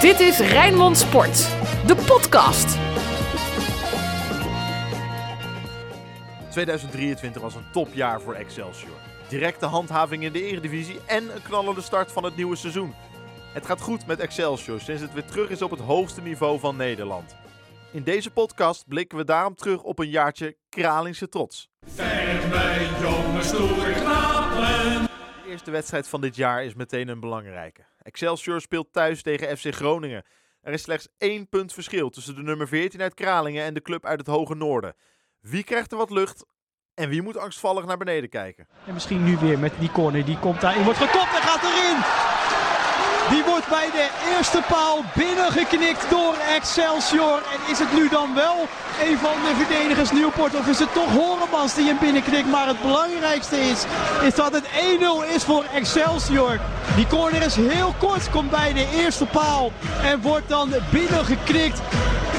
Dit is Rijnmond Sport, de podcast. 2023 was een topjaar voor Excelsior. Directe handhaving in de Eredivisie en een knallende start van het nieuwe seizoen. Het gaat goed met Excelsior sinds het weer terug is op het hoogste niveau van Nederland. In deze podcast blikken we daarom terug op een jaartje Kralingse trots. Vecht bij jonge stoere knapen. De eerste wedstrijd van dit jaar is meteen een belangrijke. Excelsior speelt thuis tegen FC Groningen. Er is slechts één punt verschil tussen de nummer 14 uit Kralingen en de club uit het Hoge Noorden. Wie krijgt er wat lucht en wie moet angstvallig naar beneden kijken? En misschien nu weer met die corner. Die komt daarin. Wordt gekopt en gaat erin. Die wordt bij de eerste paal binnengeknikt door Excelsior. En is het nu dan wel een van de verdedigers Nieuwpoort? Of is het toch Horemans die hem binnenknikt? Maar het belangrijkste is, is dat het 1-0 is voor Excelsior. Die corner is heel kort, komt bij de eerste paal. En wordt dan binnengeknikt.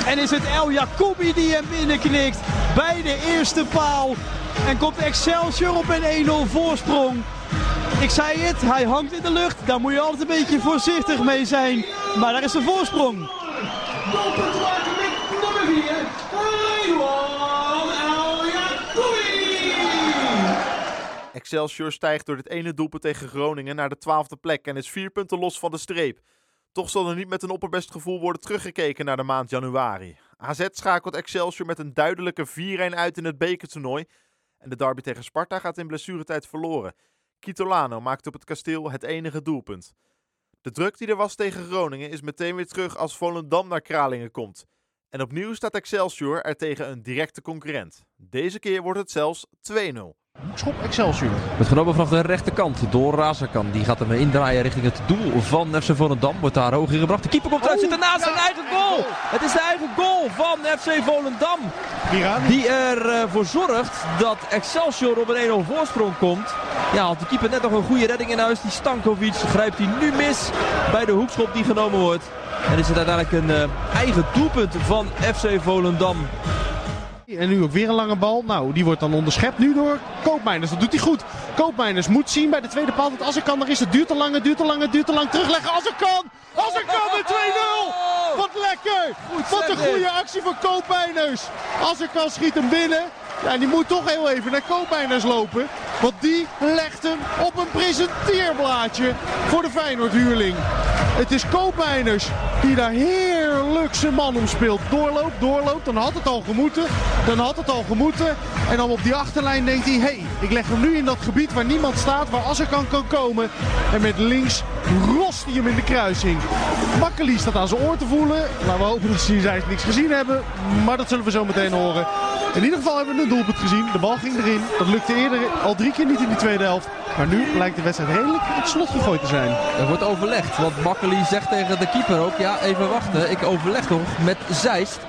En is het El Jacoubi die hem binnenknikt bij de eerste paal. En komt Excelsior op een 1-0 voorsprong. Ik zei het, hij hangt in de lucht. Daar moet je altijd een beetje voorzichtig mee zijn. Maar daar is de voorsprong. Doelpunt nummer 4. Ridwan El Jacoubi. Excelsior stijgt door dit ene doelpunt tegen Groningen naar de twaalfde plek en is vier punten los van de streep. Toch zal er niet met een opperbest gevoel worden teruggekeken naar de maand januari. AZ schakelt Excelsior met een duidelijke 4-1 uit in het bekertoernooi. En de derby tegen Sparta gaat in blessuretijd verloren. Kitolano maakt op het kasteel het enige doelpunt. De druk die er was tegen Groningen is meteen weer terug als Volendam naar Kralingen komt. En opnieuw staat Excelsior er tegen een directe concurrent. Deze keer wordt het zelfs 2-0. Schop Excelsior. Met genomen vanaf de rechterkant door Razerkan. Die gaat hem indraaien richting het doel van FC Volendam. Wordt daar hoog ingebracht. De keeper komt eruit, zit ernaast zijn eigen goal. Het is de eigen goal van FC Volendam. Mirani. Die ervoor zorgt dat Excelsior op een 1-0 voorsprong komt. Ja, had de keeper net nog een goede redding in huis. Die Stankovic grijpt hij nu mis bij de hoekschop die genomen wordt. En is het uiteindelijk een eh, eigen doelpunt van FC Volendam. En nu ook weer een lange bal. Nou, die wordt dan onderschept nu door Koopmeiners. Dat doet hij goed. Koopmeiners moet zien bij de tweede paal dat als er kan, er is het duurt te lang, het duurt te lang, het duurt te lang. Terugleggen als er kan. Als er kan, de 2-0. Wat lekker. Wat een goede actie van Koopmeiners. Als er kan, schiet hem binnen. Ja, en die moet toch heel even naar Koopmeiners lopen. Want die legt hem op een presenteerblaadje voor de Feyenoord huurling. Het is Koopmeiners die daar heerlijk zijn man om speelt. Doorloopt, doorloopt. Dan had het al gemoeten. Dan had het al gemoeten. En dan op die achterlijn denkt hij... Hé, hey, ik leg hem nu in dat gebied waar niemand staat. Waar Azarkan kan komen. En met links rost hij hem in de kruising. Makkeli staat aan zijn oor te voelen. Laten we hopen dat ze niks gezien hebben. Maar dat zullen we zo meteen horen. In ieder geval hebben we een doelpunt gezien. De bal ging erin. Dat lukte eerder al drie keer niet in die tweede helft. Maar nu lijkt de wedstrijd redelijk in het slot gegooid te zijn. Er wordt overlegd, want Makkeli zegt tegen de keeper ook... Ja, even wachten, ik overleg nog met Zeist.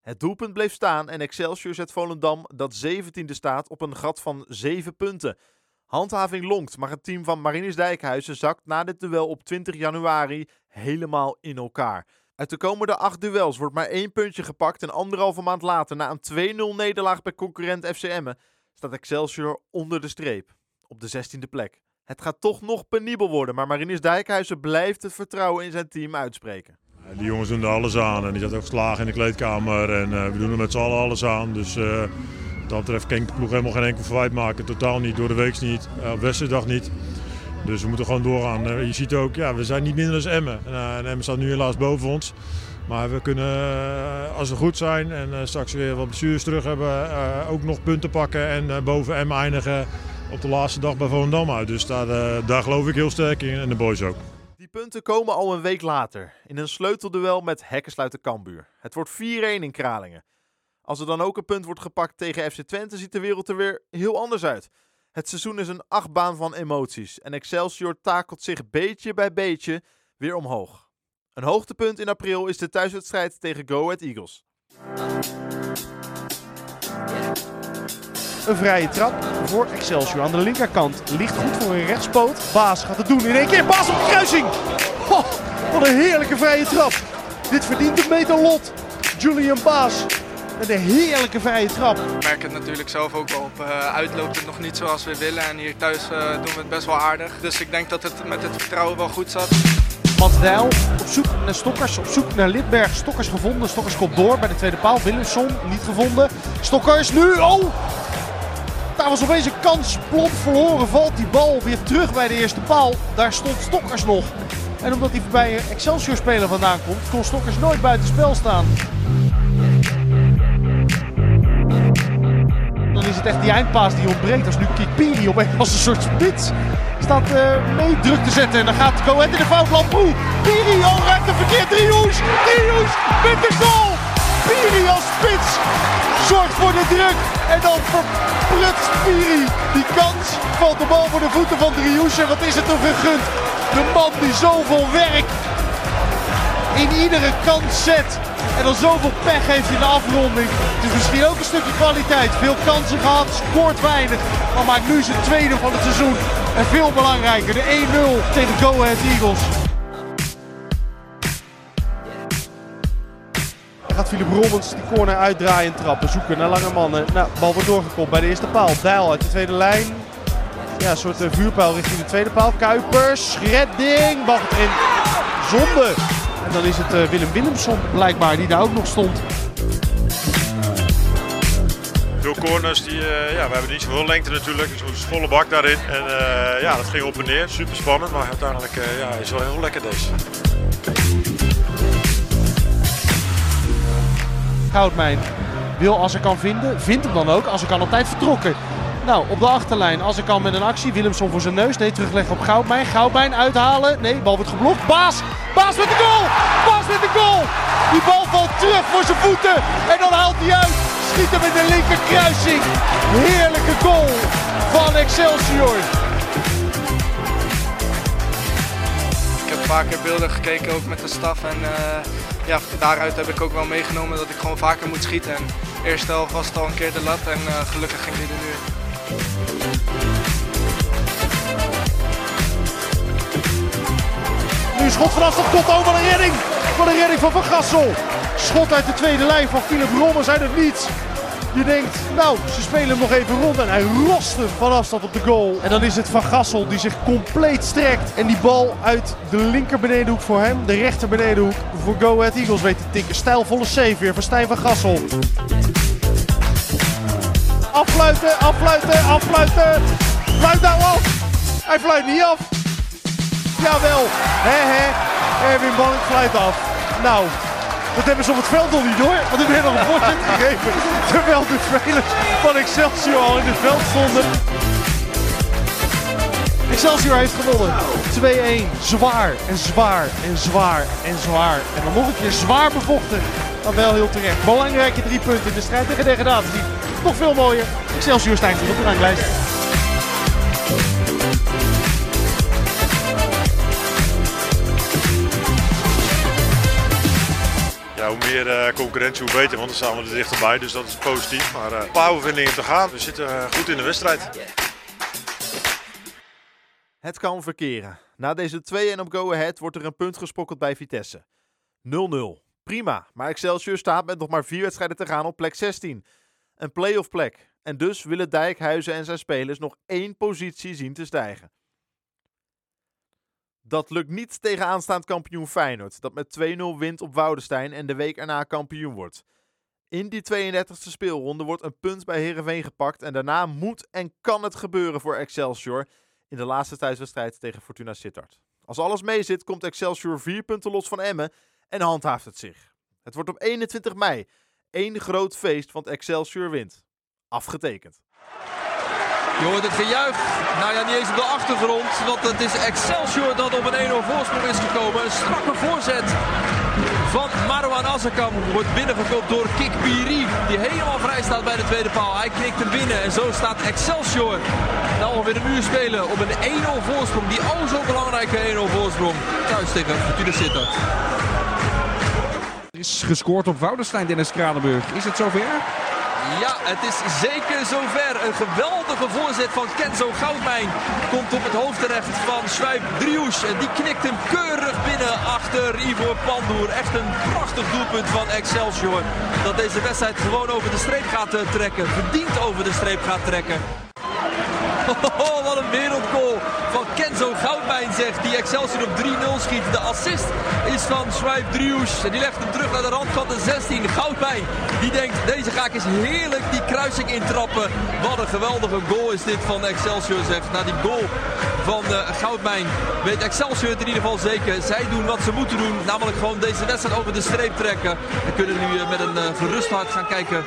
Het doelpunt bleef staan en Excelsior zet Volendam, dat 17e staat, op een gat van 7 punten. Handhaving lonkt, maar het team van Marinus Dijkhuizen zakt na dit duel op 20 januari helemaal in elkaar. Uit de komende acht duels wordt maar één puntje gepakt en anderhalve maand later, na een 2-0 nederlaag bij concurrent FC Emmen, staat Excelsior onder de streep, op de 16e plek. Het gaat toch nog penibel worden, maar Marinus Dijkhuizen blijft het vertrouwen in zijn team uitspreken. Die jongens doen er alles aan en die zat ook geslagen in de kleedkamer en eh, we doen er met z'n allen alles aan. Dus eh, wat dat betreft kan ik ploeg helemaal geen enkel verwijt maken. Totaal niet, door de week niet, eh, op wedstrijddag niet. Dus we moeten gewoon doorgaan. Eh, je ziet ook, ja, we zijn niet minder dan Emmen. En, eh, en Emmen staat nu helaas boven ons. Maar we kunnen, eh, als we goed zijn en straks weer wat blessures terug hebben, ook nog punten pakken en boven Emmen eindigen op de laatste dag bij Volendam uit. Dus daar, daar geloof ik heel sterk in en de boys ook. Die punten komen al een week later, in een sleutelduel met Hekkensluiter Cambuur. Het wordt 4-1 in Kralingen. Als er dan ook een punt wordt gepakt tegen FC Twente, ziet de wereld er weer heel anders uit. Het seizoen is een achtbaan van emoties en Excelsior takelt zich beetje bij beetje weer omhoog. Een hoogtepunt in april is de thuiswedstrijd tegen Go Ahead Eagles. Een vrije trap voor Excelsior. Aan de linkerkant ligt goed voor een rechtspoot. Baas gaat het doen in één keer. Baas op de kruising. Oh, wat een heerlijke vrije trap. Dit verdient een meter lot. Julian Baas met een heerlijke vrije trap. Ik merk het natuurlijk zelf ook wel. Op uh, uit loopt het nog niet zoals we willen. En hier thuis uh, doen we het best wel aardig. Dus ik denk dat het met het vertrouwen wel goed zat. Mats Dijl op zoek naar Stokkers, op zoek naar Lidberg. Stokkers gevonden, Stokkers komt door bij de tweede paal. Willemson niet gevonden. Stokkers nu, oh! Daar was opeens een kans, plot verloren. Valt die bal weer terug bij de eerste paal. Daar stond Stokkers nog. En omdat hij een Excelsior-speler vandaan komt, kon Stokkers nooit buiten spel staan. Is echt die eindpaas die ontbreekt. Als nu Kikpiri opeens als een soort spits staat eh, mee druk te zetten. En dan gaat Ahead in de fout. Lamproe. Piri, oh, ruimt een verkeerd. Driehoes. Driehoes met de goal. Piri als spits zorgt voor de druk. En dan verprutst Piri die kans. Valt de bal voor de voeten van Driehoes. En wat is het toch gegund. De man die zoveel werk in iedere kans zet. En dan zoveel pech heeft in de afronding. Het is misschien ook een stukje kwaliteit. Veel kansen gehad, scoort weinig. Maar maakt nu zijn tweede van het seizoen. En veel belangrijker, de 1-0 tegen Go Ahead Eagles. Gaat Philip Robbins die corner uitdraaien en trappen. Zoeken naar lange mannen. Nou, bal wordt doorgekopt bij de eerste paal. Dijl uit de tweede lijn. Ja, een soort eh, vuurpijl richting de tweede paal. Kuipers, redding. Gaat erin. Zonde. En dan is het uh, Willem Willemson blijkbaar die daar ook nog stond. Veel corners, die, uh, ja, we hebben niet zoveel lengte natuurlijk, dus moeten volle bak daarin. En uh, ja, dat ging op en neer, super spannend, maar uiteindelijk ja, is wel heel lekker deze. Goudmijn wil als hij kan vinden, vindt hem dan ook. Als hij kan altijd vertrokken. Nou, op de achterlijn, als ik kan met een actie. Willemson voor zijn neus. Nee, terugleggen op Goudmijn. Goudmijn uithalen. Nee, bal wordt geblokt. Baas! Baas met de goal! Baas met de goal! Die bal valt terug voor zijn voeten. En dan haalt hij uit. Schiet hem in de linker kruising. Heerlijke goal van Excelsior. Ik heb vaker beelden gekeken ook met de staf. En uh, ja, daaruit heb ik ook wel meegenomen dat ik gewoon vaker moet schieten. En helft was het al een keer de lat en uh, gelukkig ging die er nu. Nu schot van afstand, tot over een redding. Wat een redding van Van Gassel. Schot uit de tweede lijn van Philip Rommers uit het niets. Je denkt, nou, ze spelen hem nog even rond en hij rost hem van afstand op de goal. En dan is het Van Gassel die zich compleet strekt. En die bal uit de linker benedenhoek voor hem, de rechter benedenhoek voor Go Ahead Eagles weet te tikken. Stijlvolle save weer van Stijn van Gassel. Affluiten, affluiten, affluiten. Fluit nou af. Hij fluit niet af. Jawel. Hè hè. Erwin Bank fluit af. Nou, dat hebben ze op het veld nog niet door. Want er werd nog een voorzet gegeven. Terwijl de spelers van Excelsior al in het veld stonden. Excelsior heeft gewonnen. 2-1. Zwaar en zwaar en zwaar en zwaar. En dan nog een keer zwaar bevochten. Maar wel heel terecht. Belangrijke drie punten in de strijd tegen degradatie. Nog veel mooier. Excelsior stijgt op de ranglijst. Ja, hoe meer uh, concurrentie, hoe beter, want dan staan we er dichterbij. Dus dat is positief. Maar uh, een paar overwinningen te gaan. We zitten uh, goed in de wedstrijd. Het kan verkeren. Na deze 2-1 op Go Ahead wordt er een punt gesprokkeld bij Vitesse. 0-0. Prima, maar Excelsior staat met nog maar vier wedstrijden te gaan op plek 16. Een play-off plek. En dus willen Dijkhuizen en zijn spelers nog één positie zien te stijgen. Dat lukt niet tegen aanstaand kampioen Feyenoord, dat met 2-0 wint op Woudenstein en de week erna kampioen wordt. In die 32e speelronde wordt een punt bij Herenveen gepakt en daarna moet en kan het gebeuren voor Excelsior in de laatste thuiswedstrijd tegen Fortuna Sittard. Als alles meezit, komt Excelsior vier punten los van Emmen en handhaaft het zich. Het wordt op 21 mei één groot feest, want Excelsior wint. Afgetekend. Je hoort het gejuich. Nou ja, niet eens op de achtergrond. Want het is Excelsior dat op een 1-0 voorsprong is gekomen. Een strakke voorzet van Marwan Azarkan wordt binnengekopt door Kik Piri. Die helemaal vrij staat bij de tweede paal. Hij knikt hem binnen en zo staat Excelsior. Nou alweer een uur spelen op een 1-0 voorsprong. Die o zo belangrijke 1-0 voorsprong. Thuis tegen Fortuna Sittard. Is gescoord op Woudenstein, Dennis Kranenburg. Is het zover? Ja, het is zeker zover. Een geweldige voorzet van Kenzo Goudmijn. Komt op het hoofd terecht van Driehoes. En die knikt hem keurig binnen achter Ivor Pandoer. Echt een prachtig doelpunt van Excelsior. Dat deze wedstrijd gewoon over de streep gaat eh, trekken. Verdiend over de streep gaat trekken. Oh, wat een wereldgoal van Kenzo Goudmijn zeg. zegt. Die Excelsior op 3-0 schiet. De assist is van Schweib Drius. En die legt hem terug naar de rand van de 16. Goudpijn. Die denkt, deze ga ik eens heerlijk die kruising intrappen. Wat een geweldige goal is dit van Excelsior, zegt. Na die goal van uh, Goudmijn weet Excelsior het in ieder geval zeker. Zij doen wat ze moeten doen. Namelijk gewoon deze wedstrijd over de streep trekken. We kunnen nu uh, met een uh, gerust hart gaan kijken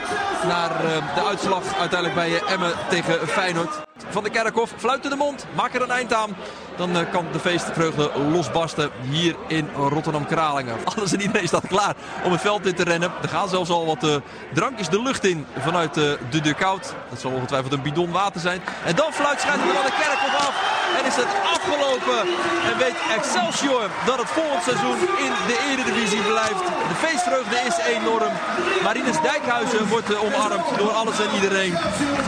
naar de uitslag uiteindelijk bij Emmen tegen Feyenoord. Van de Kerkhof fluit in de mond, maak er een eind aan. Dan uh, kan de feestvreugde losbarsten hier in Rotterdam-Kralingen. Alles en iedereen staat klaar om het veld in te rennen. Er gaan zelfs al wat uh, drankjes de lucht in vanuit uh, de Dukout. Dat zal ongetwijfeld een bidon water zijn. En dan fluit schijnt er van de Kerkhof af. En is het afgelopen. En weet Excelsior dat het volgend seizoen in de Eredivisie blijft. De feestvreugde is enorm. Marinus Dijkhuizen wordt omarmd door alles en iedereen.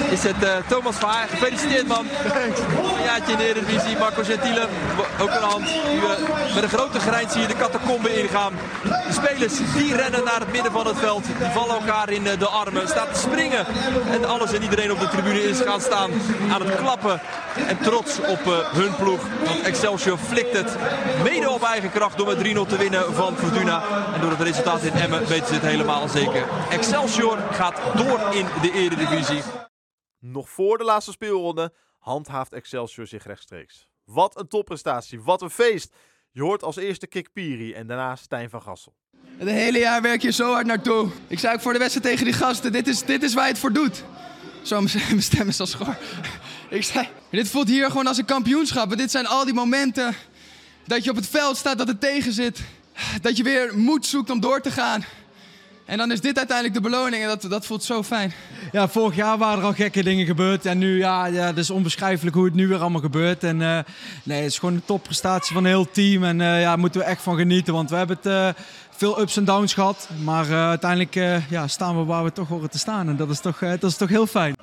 Is het Thomas Verhaar. Gefeliciteerd man. Een jaartje in de Eredivisie. Marco Gentile, ook een hand. Nu, uh, met een grote grijns zie je de catacombe ingaan. De spelers die rennen naar het midden van het veld. Die vallen elkaar in de armen. Staan te springen. En alles en iedereen op de tribune is gaan staan aan het klappen. En trots op uh, hun ploeg. Want Excelsior flikt het mede op eigen kracht door met 3-0 te winnen van Fortuna. En door het resultaat in Emmen weten ze het helemaal zeker. Excelsior gaat door in de eredivisie. Nog voor de laatste speelronde handhaaft Excelsior zich rechtstreeks. Wat een topprestatie, wat een feest. Je hoort als eerste Kik Piri en daarna Stijn van Gassel. Het hele jaar werk je zo hard naartoe. Ik zei ook voor de wedstrijd tegen die gasten, dit is, dit is waar je het voor doet. Zo, mijn stem is al schor. Ik zei, dit voelt hier gewoon als een kampioenschap. Dit zijn al die momenten dat je op het veld staat, dat het tegen zit. Dat je weer moed zoekt om door te gaan. En dan is dit uiteindelijk de beloning en dat, dat voelt zo fijn. Ja, vorig jaar waren er al gekke dingen gebeurd. En nu, ja, ja het is onbeschrijfelijk hoe het nu weer allemaal gebeurt. En uh, nee, het is gewoon een topprestatie van een heel team. En uh, ja, moeten we echt van genieten. Want we hebben het uh, veel ups en downs gehad. Maar uiteindelijk ja, staan we waar we toch horen te staan. En dat is toch, dat is toch heel fijn.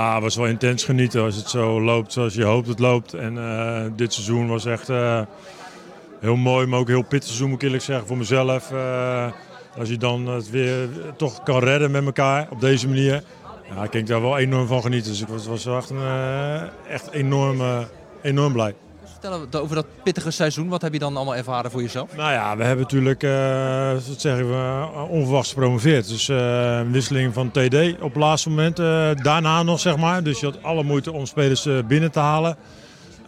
Het was wel intens genieten als het zo loopt zoals je hoopt het loopt. En uh, dit seizoen was echt uh, heel mooi, maar ook heel pittig seizoen moet ik eerlijk zeggen voor mezelf. Uh, als je dan het weer toch kan redden met elkaar op deze manier. Ja, ik denk daar wel enorm van genieten. Dus ik was, was echt, een, echt enorm, enorm blij. Vertel over dat pittige seizoen. Wat heb je dan allemaal ervaren voor jezelf? Nou ja, we hebben natuurlijk, uh, wat zeggen we, onverwachts gepromoveerd. Dus een wisseling van TD op het laatste moment. Daarna nog, zeg maar. Dus je had alle moeite om spelers binnen te halen.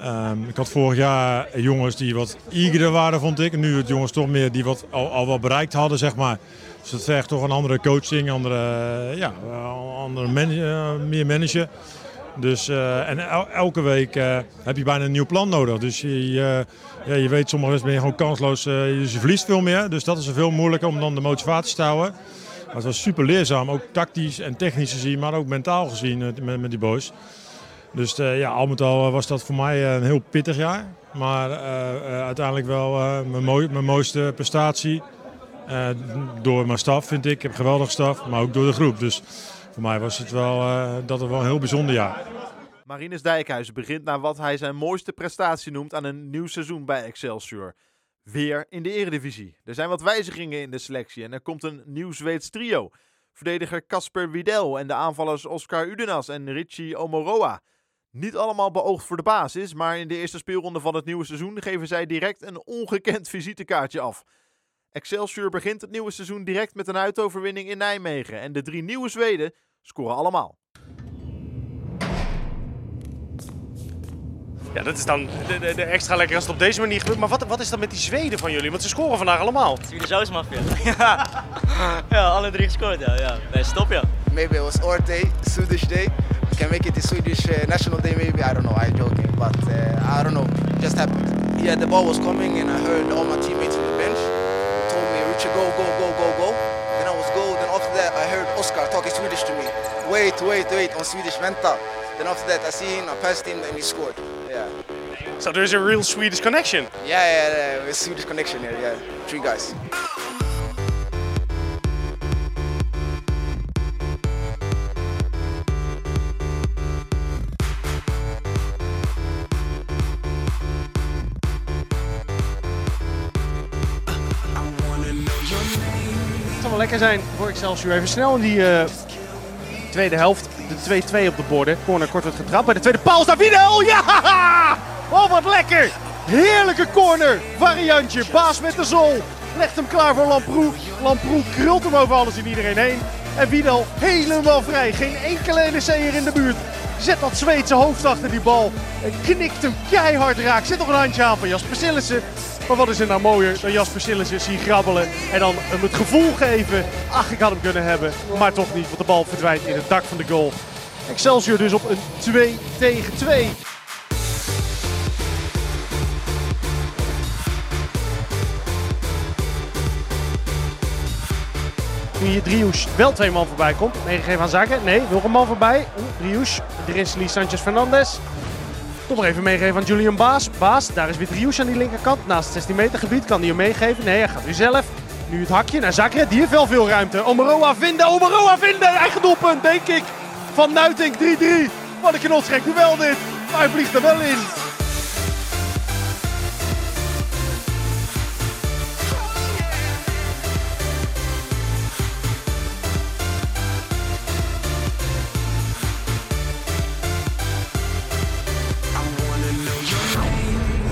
Um, ik had vorig jaar jongens die wat eagerder waren, vond ik. Nu het jongens toch meer die wat, al, al wat bereikt hadden, zeg maar. Dus dat vergt toch een andere coaching, andere, ja, andere meer manager. Dus, uh, en el elke week uh, heb je bijna een nieuw plan nodig. Dus je, uh, ja, je weet, sommige mensen ben je gewoon kansloos. je verliest veel meer. Dus dat is veel moeilijker om dan de motivatie te houden. Maar het was super leerzaam, ook tactisch en technisch gezien, maar ook mentaal gezien met, met die boys. Dus ja, al met al was dat voor mij een heel pittig jaar. Maar uiteindelijk wel mijn, mijn mooiste prestatie. door mijn staf vind ik. Ik heb een geweldige staf, maar ook door de groep. Dus voor mij was het wel, uh, dat het wel een heel bijzonder jaar. Marinus Dijkhuizen begint naar wat hij zijn mooiste prestatie noemt aan een nieuw seizoen bij Excelsior. Weer in de eredivisie. Er zijn wat wijzigingen in de selectie en er komt een nieuw Zweeds trio. Verdediger Casper Widel en de aanvallers Oscar Udenas en Richie Omoroa. Niet allemaal beoogd voor de basis, maar in de eerste speelronde van het nieuwe seizoen geven zij direct een ongekend visitekaartje af. Excelsior begint het nieuwe seizoen direct met een uitoverwinning in Nijmegen. En de drie nieuwe Zweden scoren allemaal. Ja, dat is dan de, de, de, extra lekker als het op deze manier gebeurt. Maar wat, wat is dan met die Zweden van jullie? Want ze scoren vandaag allemaal. Swedish House Mafia. ja. ja, alle drie gescoord. Ja, ja. Nee, stop ja. Maybe it was Orte, Swedish Day. Can make it the Swedish uh, National Day maybe. I don't know. I'm joking. But uh, I don't know. Just happened. Yeah, the ball was coming and I heard all my teammates from the bench go, go, go, go, go. Then I was go. Then after that, I heard Oscar talking Swedish to me. Wait, wait, wait. On Swedish, vänta. Then after that, I see him, I passed him, and he scored. Yeah. So there's a real Swedish connection. Yeah, yeah, yeah. Swedish connection here. Yeah, three guys. Wel lekker zijn voor Excelsior. Even snel in die eh, tweede helft. De 2-2 op de borden. Corner kort wordt getrapt. Bij de tweede paal staat Wiedel. Ja! Oh, wat lekker! Heerlijke corner. Variantje. Baas met de zol. Legt hem klaar voor Lamproe. Lamproe krult hem over alles en iedereen heen. En Wiedel helemaal vrij. Geen enkele NEC'er in de buurt. Zet dat Zweedse hoofd achter die bal. En knikt hem keihard raak. Zet nog een handje aan van Jasper Sillissen. Maar wat is er nou mooier dan Jasper Sillissen zien grabbelen. En dan hem het gevoel geven. Ach, ik had hem kunnen hebben. Maar toch niet, want de bal verdwijnt in het dak van de goal. Excelsior dus op een 2 tegen 2. Nu hier Driouche wel twee man voorbij komt. Meegegeven aan Zaken. Nee, nog een man voorbij. Driouche. Drinsli Sanchez Fernandez. Nog even meegeven aan Julian Baas. Baas, daar is weer aan die linkerkant. Naast het 16 meter gebied kan hij hem meegeven. Nee, hij gaat nu zelf. Nu het hakje naar Zakre. Die heeft wel veel ruimte. Omeroa vinden. Omeroa vinden. Eigen doelpunt, denk ik. Van Nuitink 3-3. Wat een knotsgek duel dit. Maar hij vliegt er wel in.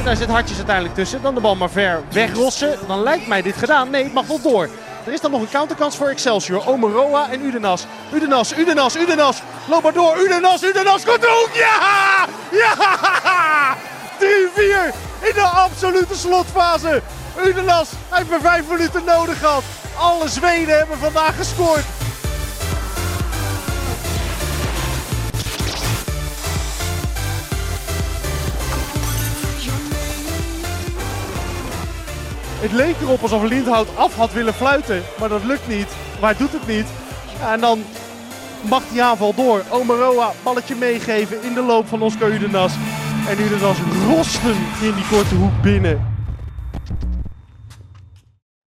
En daar zit Hartjes uiteindelijk tussen. Dan de bal maar ver wegrossen. Dan lijkt mij dit gedaan. Nee, het mag nog door. Er is dan nog een counterkans voor Excelsior. Omeroa en Udenas. Udenas, Udenas, Udenas. Loop maar door. Udenas, Udenas. Hoek. Ja! Ja! 3-4 in de absolute slotfase. Udenas heeft maar vijf minuten nodig gehad. Alle Zweden hebben vandaag gescoord. Het leek erop alsof Lindhout af had willen fluiten, maar dat lukt niet. Maar doet het niet. En dan mag die aanval door. Omeroa, balletje meegeven in de loop van Oscar Udenas. En Udenas rosten in die korte hoek binnen.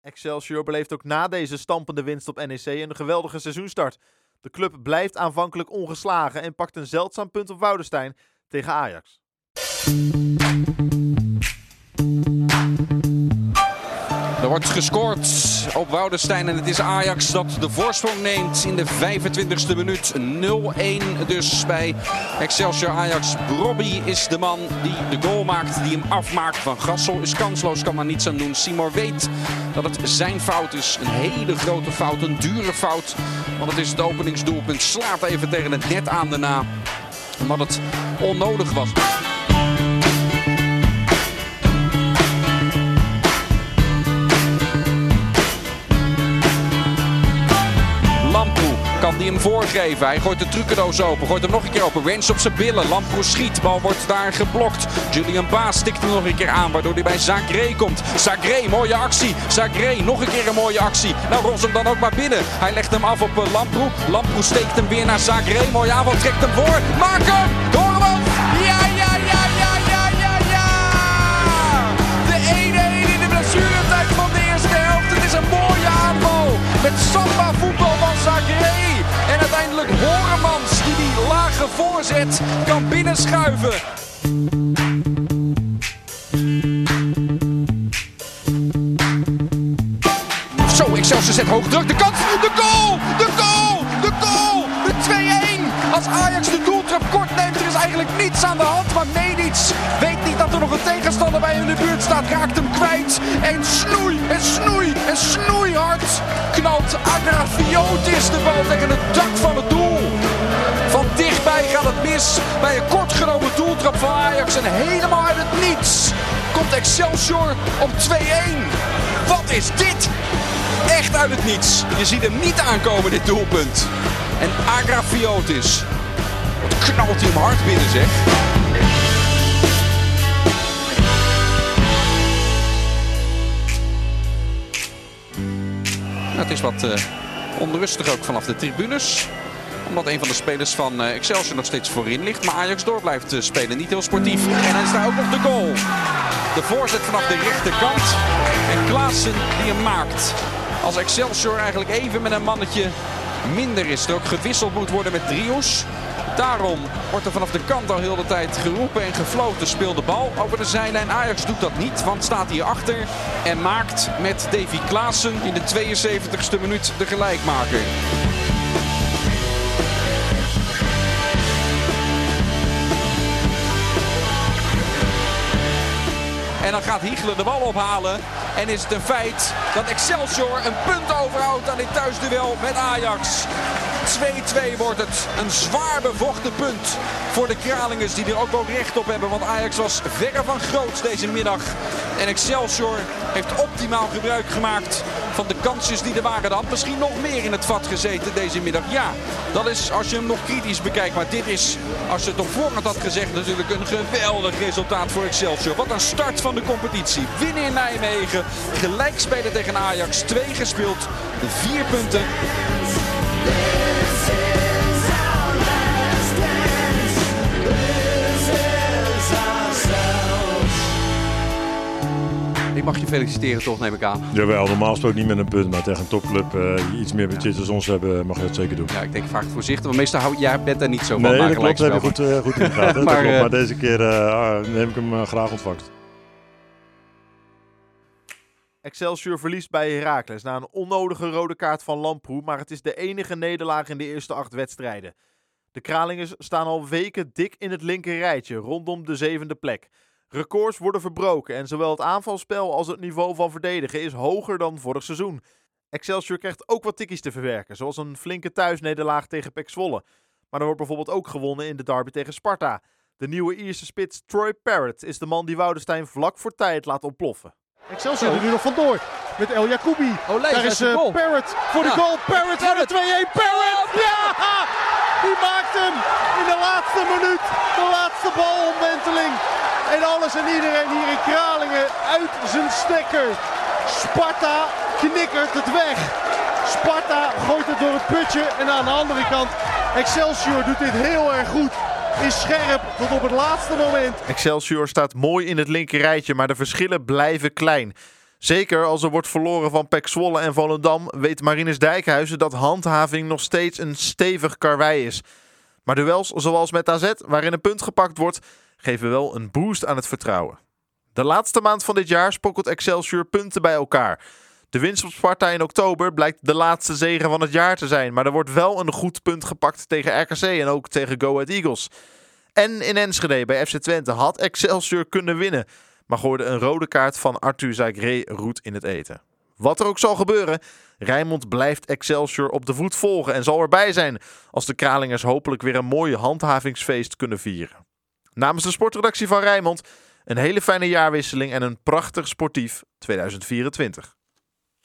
Excelsior beleeft ook na deze stampende winst op NEC een geweldige seizoenstart. De club blijft aanvankelijk ongeslagen en pakt een zeldzaam punt op Woudenstein tegen Ajax. Wordt gescoord op Woudenstein en het is Ajax dat de voorsprong neemt in de 25e minuut. 0-1 dus bij Excelsior Ajax. Brobby is de man die de goal maakt, die hem afmaakt. Van Gassel is kansloos, kan daar niets aan doen. Simor weet dat het zijn fout is. Een hele grote fout, een dure fout. Want het is het openingsdoelpunt. Slaat even tegen het net aan daarna. Omdat het onnodig was. Kan die hem voorgeven. Hij gooit de trucendoos open. Gooit hem nog een keer open. Rens op zijn billen. Lamproe schiet. Bal wordt daar geblokt. Julian Baas stikt hem nog een keer aan. Waardoor hij bij Zagré komt. Zagré, mooie actie. Zagré, nog een keer een mooie actie. Nou, Ros hem dan ook maar binnen. Hij legt hem af op uh, Lamproe. Lamproe steekt hem weer naar Zagré. Mooie aanval, trekt hem voor. Maak hem! Hem? Ja, ja, ja, ja, ja, ja, ja! De 1-1 in de blessuretijd van de eerste helft. Het is een mooie aanval. Met samba voetbal van Zagré. Uiteindelijk Horemans die die lage voorzet kan binnenschuiven. Zo, Excelsior zet hoog druk. De kans, de goal, de goal, de goal, de 2-1. Als Ajax de doeltrap kort neemt, er is eigenlijk niets aan de hand. Maar Medic tegenstander bij in de buurt staat. Raakt hem kwijt. En snoei, en snoei, en snoeihard knalt Agrafiotis de bal tegen het dak van het doel. Van dichtbij gaat het mis bij een kort genomen doeltrap van Ajax. En helemaal uit het niets komt Excelsior op 2-1. Wat is dit? Echt uit het niets. Je ziet hem niet aankomen, dit doelpunt. En Agrafiotis. Knalt hij hem hard binnen, zeg. Het is wat eh, onrustig ook vanaf de tribunes. Omdat een van de spelers van eh, Excelsior nog steeds voorin ligt. Maar Ajax door blijft eh, spelen. Niet heel sportief. En dan is daar ook nog de goal. De voorzet vanaf de rechterkant. En Klaassen die hem maakt. Als Excelsior eigenlijk even met een mannetje minder is. Er ook gewisseld moet worden met Drios. Daarom wordt er vanaf de kant al heel de tijd geroepen en gefloten. Speel de bal over de zijlijn. Ajax doet dat niet, want staat hier achter. En maakt met Davy Klaassen in de 72e minuut de gelijkmaker. En dan gaat Hiegelen de bal ophalen. En is het een feit dat Excelsior een punt overhoudt aan dit thuisduel met Ajax. 2-2 wordt het. Een zwaar bevochten punt voor de Kralingers die er ook wel recht op hebben. Want Ajax was verre van groots deze middag. En Excelsior heeft optimaal gebruik gemaakt van de kansjes die er waren. Had misschien nog meer in het vat gezeten deze middag. Ja, dat is als je hem nog kritisch bekijkt. Maar dit is, als je het op voorhand had gezegd, natuurlijk een geweldig resultaat voor Excelsior. Wat een start van de competitie. Winnen in Nijmegen. Gelijk spelen tegen Ajax. Twee gespeeld. Vier punten. Ik mag je feliciteren toch, neem ik aan. Jawel, normaal gesproken niet met een punt, maar tegen een topclub uh, die iets meer budget als ons hebben, mag je dat zeker doen. Ja, ik denk vaak voorzichtig, want meestal hou jij bent niet zo van. Nee, dat klopt, heb je goed, uh, goed in de gaten. maar, deze keer uh, neem ik hem graag ontvangst. Excelsior verliest bij Heracles na een onnodige rode kaart van Lamproe, maar het is de enige nederlaag in de eerste acht wedstrijden. De Kralingers staan al weken dik in het linker rijtje, rondom de zevende plek. Records worden verbroken en zowel het aanvalspel als het niveau van verdedigen is hoger dan vorig seizoen. Excelsior krijgt ook wat tikkies te verwerken, zoals een flinke thuisnederlaag tegen Pek Zwolle. Maar er wordt bijvoorbeeld ook gewonnen in de derby tegen Sparta. De nieuwe Ierse spits Troy Parrott is de man die Woudenstein vlak voor tijd laat ontploffen. Excelsior er nu nog vandoor met El Jacoubi. Oh, Daar is uh, Parrott voor Ja. de goal. Parrott voor de 2-1. Parrott! Ja! Die maakt hem in de laatste minuut. De laatste balomwenteling. En alles en iedereen hier in Kralingen uit zijn stekker. Sparta knikkert het weg. Sparta gooit het door het putje. En aan de andere kant, Excelsior doet dit heel erg goed. Is scherp tot op het laatste moment. Excelsior staat mooi in het linker rijtje, maar de verschillen blijven klein. Zeker als er wordt verloren van Pek Zwolle en Volendam, weet Marinus Dijkhuizen dat handhaving nog steeds een stevig karwei is. Maar duels zoals met AZ, waarin een punt gepakt wordt, geven wel een boost aan het vertrouwen. De laatste maand van dit jaar spokkelt Excelsior punten bij elkaar. De winst op Sparta in oktober blijkt de laatste zege van het jaar te zijn, maar er wordt wel een goed punt gepakt tegen RKC en ook tegen Go Ahead Eagles. En in Enschede bij FC Twente had Excelsior kunnen winnen, maar gooide een rode kaart van Arthur Zagré roet in het eten. Wat er ook zal gebeuren, Rijnmond blijft Excelsior op de voet volgen en zal erbij zijn als de Kralingers hopelijk weer een mooi handhavingsfeest kunnen vieren. Namens de sportredactie van Rijnmond een hele fijne jaarwisseling en een prachtig sportief 2024.